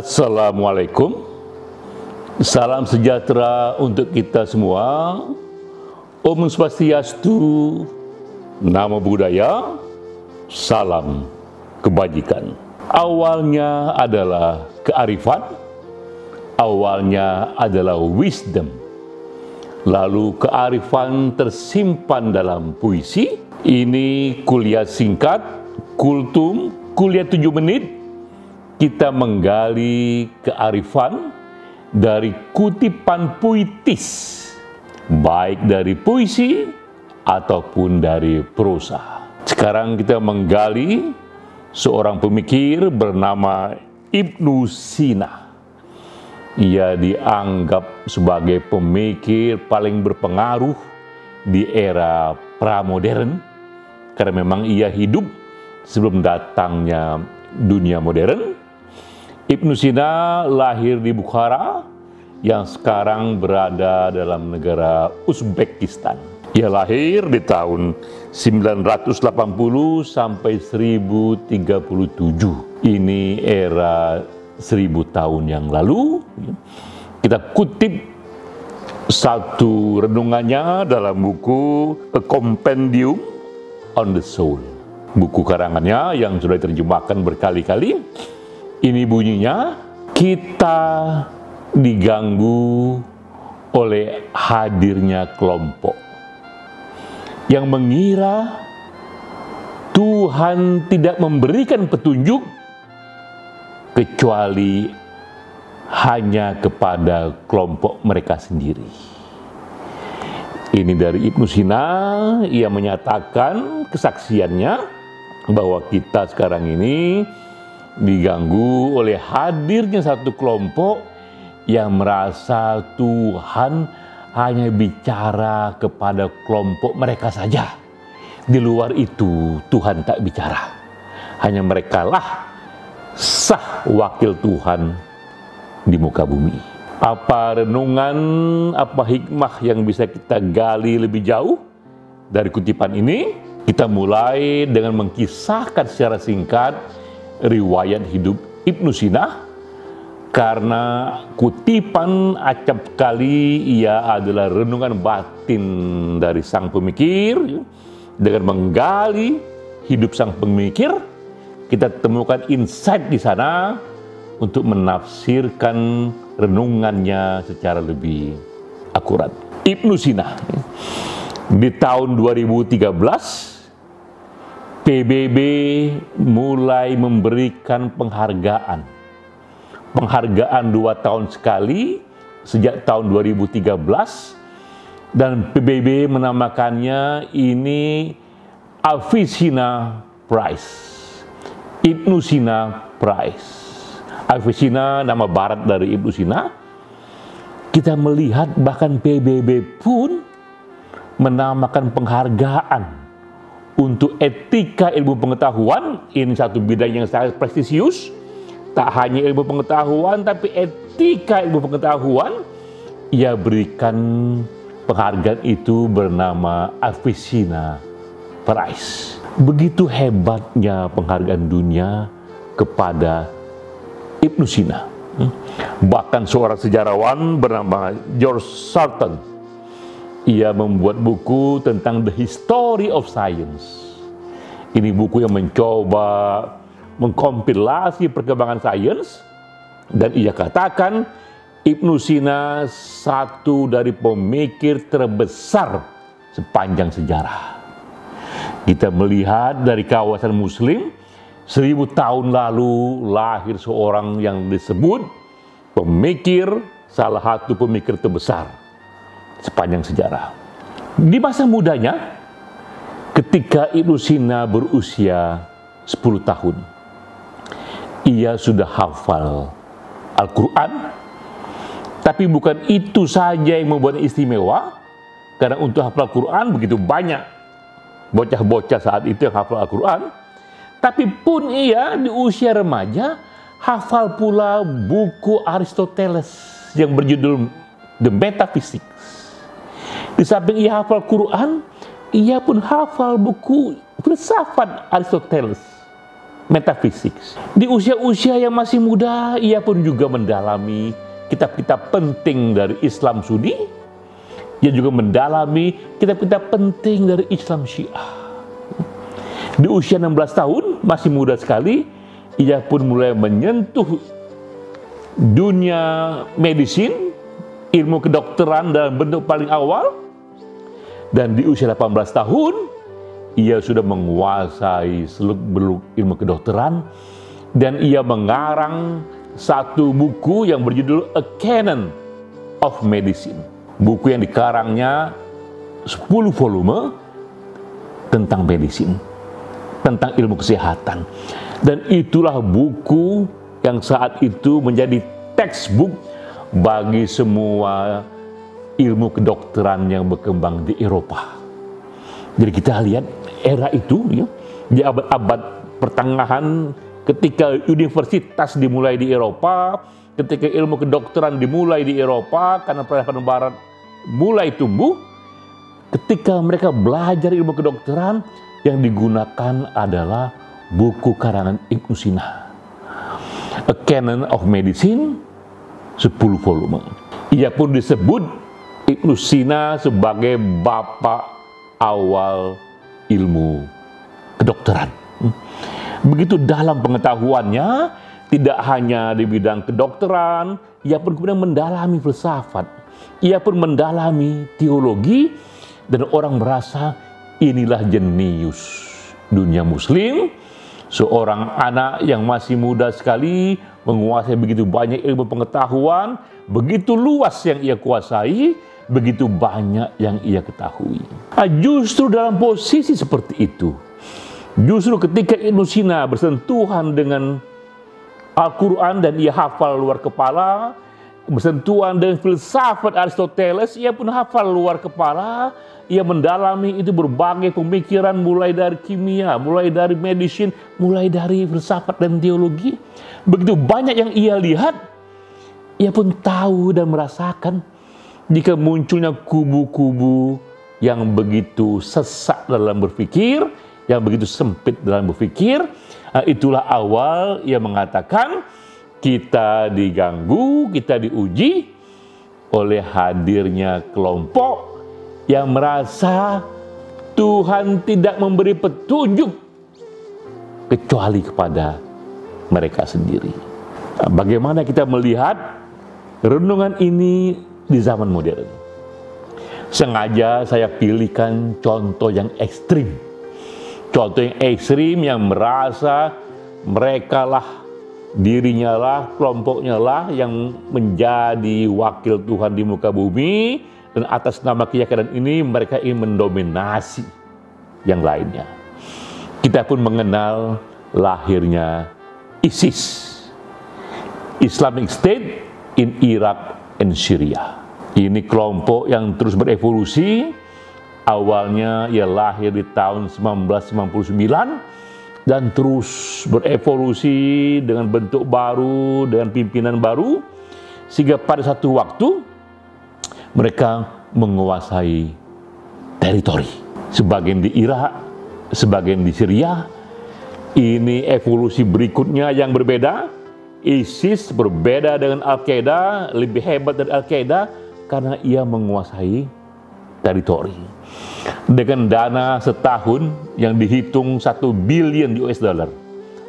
Assalamualaikum. Salam sejahtera untuk kita semua. Om Swastiastu Nama budaya Salam kebajikan Awalnya adalah kearifan Awalnya adalah wisdom. Lalu kearifan tersimpan dalam puisi. Ini kuliah singkat Kultum Kuliah 7 menit. Kita menggali kearifan dari kutipan puitis, baik dari puisi ataupun dari prosa. Sekarang kita menggali seorang pemikir bernama Ibnu Sina. Ia dianggap sebagai pemikir paling berpengaruh di era pramodern karena memang ia hidup sebelum datangnya dunia modern Ibnu Sina lahir di Bukhara yang sekarang berada dalam negara Uzbekistan. Ia lahir di tahun 980 sampai 1037. Ini era seribu tahun yang lalu. Kita kutip satu renungannya dalam buku A Compendium on the Soul. Buku karangannya yang sudah diterjemahkan berkali-kali ini bunyinya, kita diganggu oleh hadirnya kelompok yang mengira Tuhan tidak memberikan petunjuk kecuali hanya kepada kelompok mereka sendiri. Ini dari Ibnu Sina, ia menyatakan kesaksiannya bahwa kita sekarang ini diganggu oleh hadirnya satu kelompok yang merasa Tuhan hanya bicara kepada kelompok mereka saja. Di luar itu Tuhan tak bicara. Hanya mereka lah sah wakil Tuhan di muka bumi. Apa renungan, apa hikmah yang bisa kita gali lebih jauh dari kutipan ini? Kita mulai dengan mengkisahkan secara singkat riwayat hidup Ibnu Sina karena kutipan acap kali ia adalah renungan batin dari sang pemikir dengan menggali hidup sang pemikir kita temukan insight di sana untuk menafsirkan renungannya secara lebih akurat. Ibnu Sina di tahun 2013 PBB mulai memberikan penghargaan. Penghargaan dua tahun sekali sejak tahun 2013 dan PBB menamakannya ini Avicenna Prize. Ibnu Sina Prize. Avicenna nama barat dari Ibnu Sina. Kita melihat bahkan PBB pun menamakan penghargaan untuk etika ilmu pengetahuan, ini satu bidang yang sangat prestisius. Tak hanya ilmu pengetahuan, tapi etika ilmu pengetahuan, ia berikan penghargaan itu bernama Avicenna Prize. Begitu hebatnya penghargaan dunia kepada Ibnu Sina. Bahkan seorang sejarawan bernama George Sarton ia membuat buku tentang the history of science. Ini buku yang mencoba mengkompilasi perkembangan sains dan ia katakan Ibnu Sina satu dari pemikir terbesar sepanjang sejarah. Kita melihat dari kawasan muslim seribu tahun lalu lahir seorang yang disebut pemikir salah satu pemikir terbesar sepanjang sejarah. Di masa mudanya, ketika Ibnu Sina berusia 10 tahun, ia sudah hafal Al-Quran, tapi bukan itu saja yang membuatnya istimewa, karena untuk hafal Al-Quran begitu banyak bocah-bocah saat itu yang hafal Al-Quran, tapi pun ia di usia remaja hafal pula buku Aristoteles yang berjudul The Metaphysics. Di samping ia hafal Quran, ia pun hafal buku filsafat Aristoteles, Metaphysics. Di usia-usia yang masih muda, ia pun juga mendalami kitab-kitab penting dari Islam Sunni. Ia juga mendalami kitab-kitab penting dari Islam Syiah. Di usia 16 tahun, masih muda sekali, ia pun mulai menyentuh dunia medisin, ilmu kedokteran dalam bentuk paling awal, dan di usia 18 tahun, ia sudah menguasai seluk-beluk ilmu kedokteran, dan ia mengarang satu buku yang berjudul A Canon of Medicine. Buku yang dikarangnya 10 volume tentang medicine tentang ilmu kesehatan. Dan itulah buku yang saat itu menjadi textbook bagi semua ilmu kedokteran yang berkembang di Eropa. Jadi kita lihat era itu ya, di abad-abad pertengahan ketika universitas dimulai di Eropa, ketika ilmu kedokteran dimulai di Eropa karena peradaban barat mulai tumbuh, ketika mereka belajar ilmu kedokteran, yang digunakan adalah buku karangan Ibnu Sina. A Canon of Medicine 10 volume. Ia pun disebut Ibnu Sina sebagai bapak awal ilmu kedokteran. Begitu dalam pengetahuannya, tidak hanya di bidang kedokteran, ia pun kemudian mendalami filsafat. Ia pun mendalami teologi dan orang merasa Inilah jenius dunia muslim, seorang anak yang masih muda sekali, menguasai begitu banyak ilmu pengetahuan, begitu luas yang ia kuasai, begitu banyak yang ia ketahui. Nah, justru dalam posisi seperti itu, justru ketika Ibnu Sina bersentuhan dengan Al-Quran dan ia hafal luar kepala, bersentuhan dengan filsafat Aristoteles, ia pun hafal luar kepala, ia mendalami itu berbagai pemikiran mulai dari kimia, mulai dari medicine, mulai dari filsafat dan teologi. Begitu banyak yang ia lihat, ia pun tahu dan merasakan jika munculnya kubu-kubu yang begitu sesak dalam berpikir, yang begitu sempit dalam berpikir, ah, itulah awal ia mengatakan kita diganggu, kita diuji oleh hadirnya kelompok yang merasa Tuhan tidak memberi petunjuk kecuali kepada mereka sendiri. Bagaimana kita melihat renungan ini di zaman modern? Sengaja saya pilihkan contoh yang ekstrim. Contoh yang ekstrim yang merasa mereka lah dirinya lah, kelompoknya lah yang menjadi wakil Tuhan di muka bumi dan atas nama keyakinan ini mereka ingin mendominasi yang lainnya. Kita pun mengenal lahirnya ISIS, Islamic State in Iraq and Syria. Ini kelompok yang terus berevolusi. Awalnya ia lahir di tahun 1999 dan terus berevolusi dengan bentuk baru, dengan pimpinan baru, sehingga pada satu waktu mereka menguasai teritori. Sebagian di Irak, sebagian di Syria. Ini evolusi berikutnya yang berbeda. ISIS berbeda dengan Al-Qaeda, lebih hebat dari Al-Qaeda karena ia menguasai teritori. Dengan dana setahun yang dihitung satu billion US dollar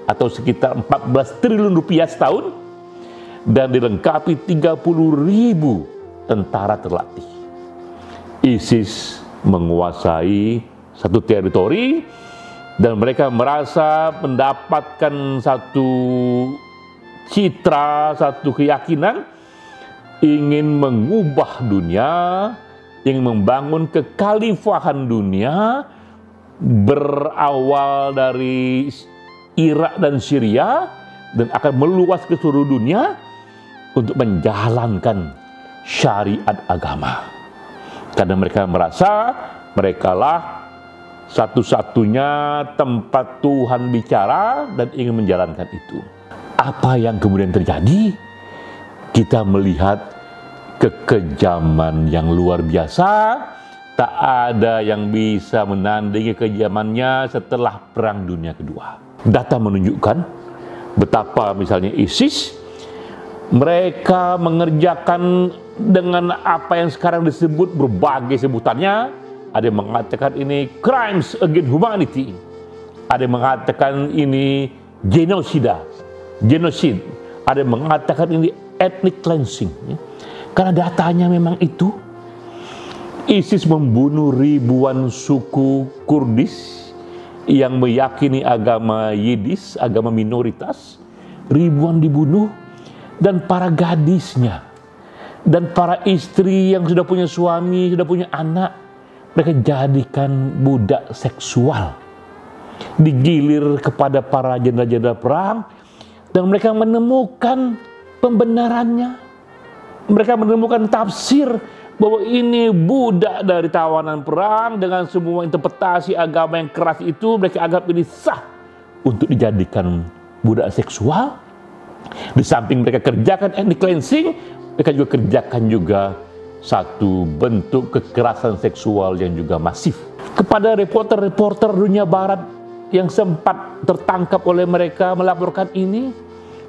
atau sekitar 14 triliun rupiah setahun dan dilengkapi 30 ribu tentara terlatih. ISIS menguasai satu teritori dan mereka merasa mendapatkan satu citra, satu keyakinan ingin mengubah dunia, ingin membangun kekhalifahan dunia berawal dari Irak dan Syria dan akan meluas ke seluruh dunia untuk menjalankan syariat agama. Karena mereka merasa merekalah satu-satunya tempat Tuhan bicara dan ingin menjalankan itu. Apa yang kemudian terjadi? Kita melihat kekejaman yang luar biasa, tak ada yang bisa menandingi kejamannya setelah Perang Dunia Kedua. Data menunjukkan betapa misalnya ISIS mereka mengerjakan dengan apa yang sekarang disebut berbagai sebutannya. Ada yang mengatakan ini crimes against humanity. Ada yang mengatakan ini genosida, genosid. Ada yang mengatakan ini ethnic cleansing. Ya. Karena datanya memang itu. ISIS membunuh ribuan suku Kurdis yang meyakini agama Yidis, agama minoritas. Ribuan dibunuh dan para gadisnya dan para istri yang sudah punya suami, sudah punya anak, mereka jadikan budak seksual. Digilir kepada para jenderal-jenderal perang dan mereka menemukan pembenarannya. Mereka menemukan tafsir bahwa ini budak dari tawanan perang dengan semua interpretasi agama yang keras itu mereka anggap ini sah untuk dijadikan budak seksual di samping mereka kerjakan ethnic cleansing, mereka juga kerjakan juga satu bentuk kekerasan seksual yang juga masif. Kepada reporter-reporter dunia barat yang sempat tertangkap oleh mereka melaporkan ini,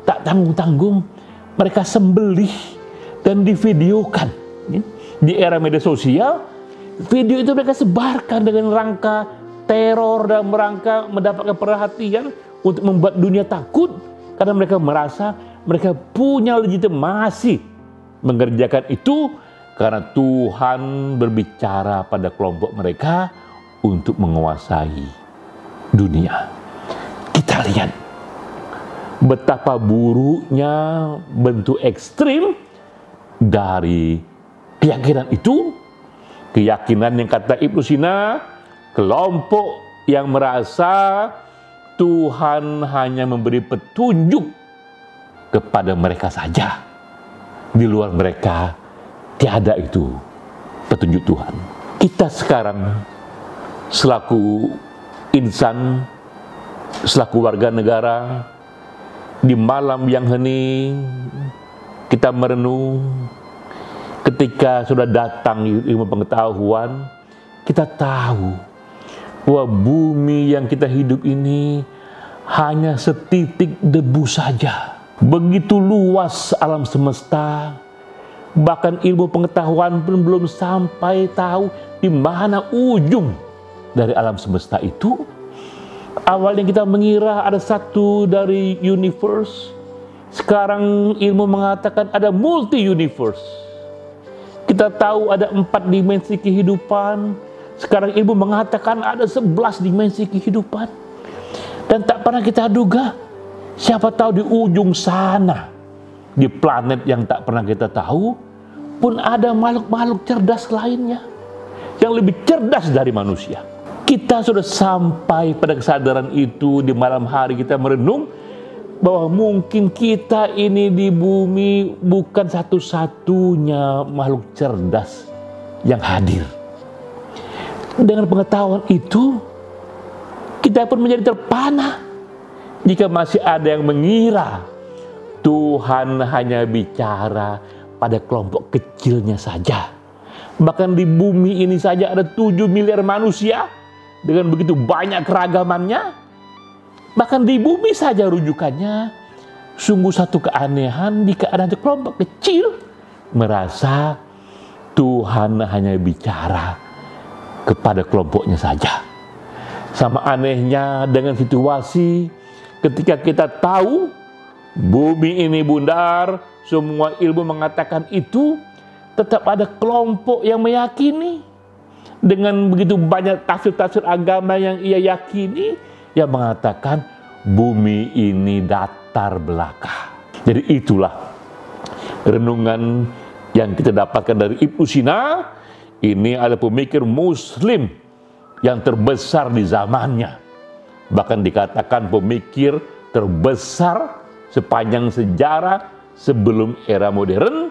tak tanggung-tanggung mereka sembelih dan divideokan. Ya. Di era media sosial, video itu mereka sebarkan dengan rangka teror dan rangka mendapatkan perhatian untuk membuat dunia takut karena mereka merasa mereka punya legitimasi mengerjakan itu karena Tuhan berbicara pada kelompok mereka untuk menguasai dunia. Kita lihat betapa buruknya bentuk ekstrim dari keyakinan itu, keyakinan yang kata Ibnu Sina, kelompok yang merasa Tuhan hanya memberi petunjuk kepada mereka saja. Di luar mereka tiada itu petunjuk Tuhan. Kita sekarang selaku insan, selaku warga negara, di malam yang hening, kita merenung, ketika sudah datang ilmu pengetahuan, kita tahu bahwa bumi yang kita hidup ini hanya setitik debu saja. Begitu luas alam semesta, bahkan ilmu pengetahuan pun belum sampai tahu di mana ujung dari alam semesta itu. Awalnya kita mengira ada satu dari universe, sekarang ilmu mengatakan ada multi universe. Kita tahu ada empat dimensi kehidupan, sekarang ibu mengatakan ada sebelas dimensi kehidupan. Dan tak pernah kita duga, siapa tahu di ujung sana, di planet yang tak pernah kita tahu, pun ada makhluk-makhluk cerdas lainnya yang lebih cerdas dari manusia. Kita sudah sampai pada kesadaran itu di malam hari kita merenung bahwa mungkin kita ini di bumi bukan satu-satunya makhluk cerdas yang hadir dengan pengetahuan itu, kita pun menjadi terpana jika masih ada yang mengira Tuhan hanya bicara pada kelompok kecilnya saja. Bahkan di bumi ini saja ada 7 miliar manusia dengan begitu banyak keragamannya. Bahkan di bumi saja rujukannya sungguh satu keanehan jika ada kelompok kecil merasa Tuhan hanya bicara kepada kelompoknya saja. Sama anehnya dengan situasi ketika kita tahu bumi ini bundar, semua ilmu mengatakan itu, tetap ada kelompok yang meyakini dengan begitu banyak tafsir-tafsir agama yang ia yakini yang mengatakan bumi ini datar belaka. Jadi itulah renungan yang kita dapatkan dari Ibnu Sina ini adalah pemikir muslim yang terbesar di zamannya. Bahkan dikatakan pemikir terbesar sepanjang sejarah sebelum era modern.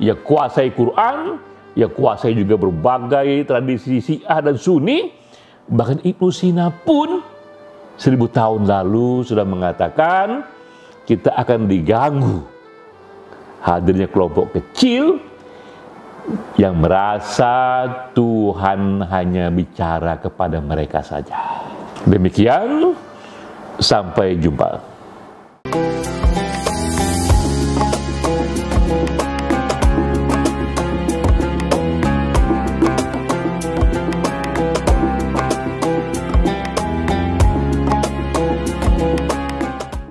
Ia kuasai Quran, ya kuasai juga berbagai tradisi Syiah dan Sunni. Bahkan Ibnu Sina pun seribu tahun lalu sudah mengatakan kita akan diganggu hadirnya kelompok kecil yang merasa Tuhan hanya bicara kepada mereka saja. Demikian, sampai jumpa. thank you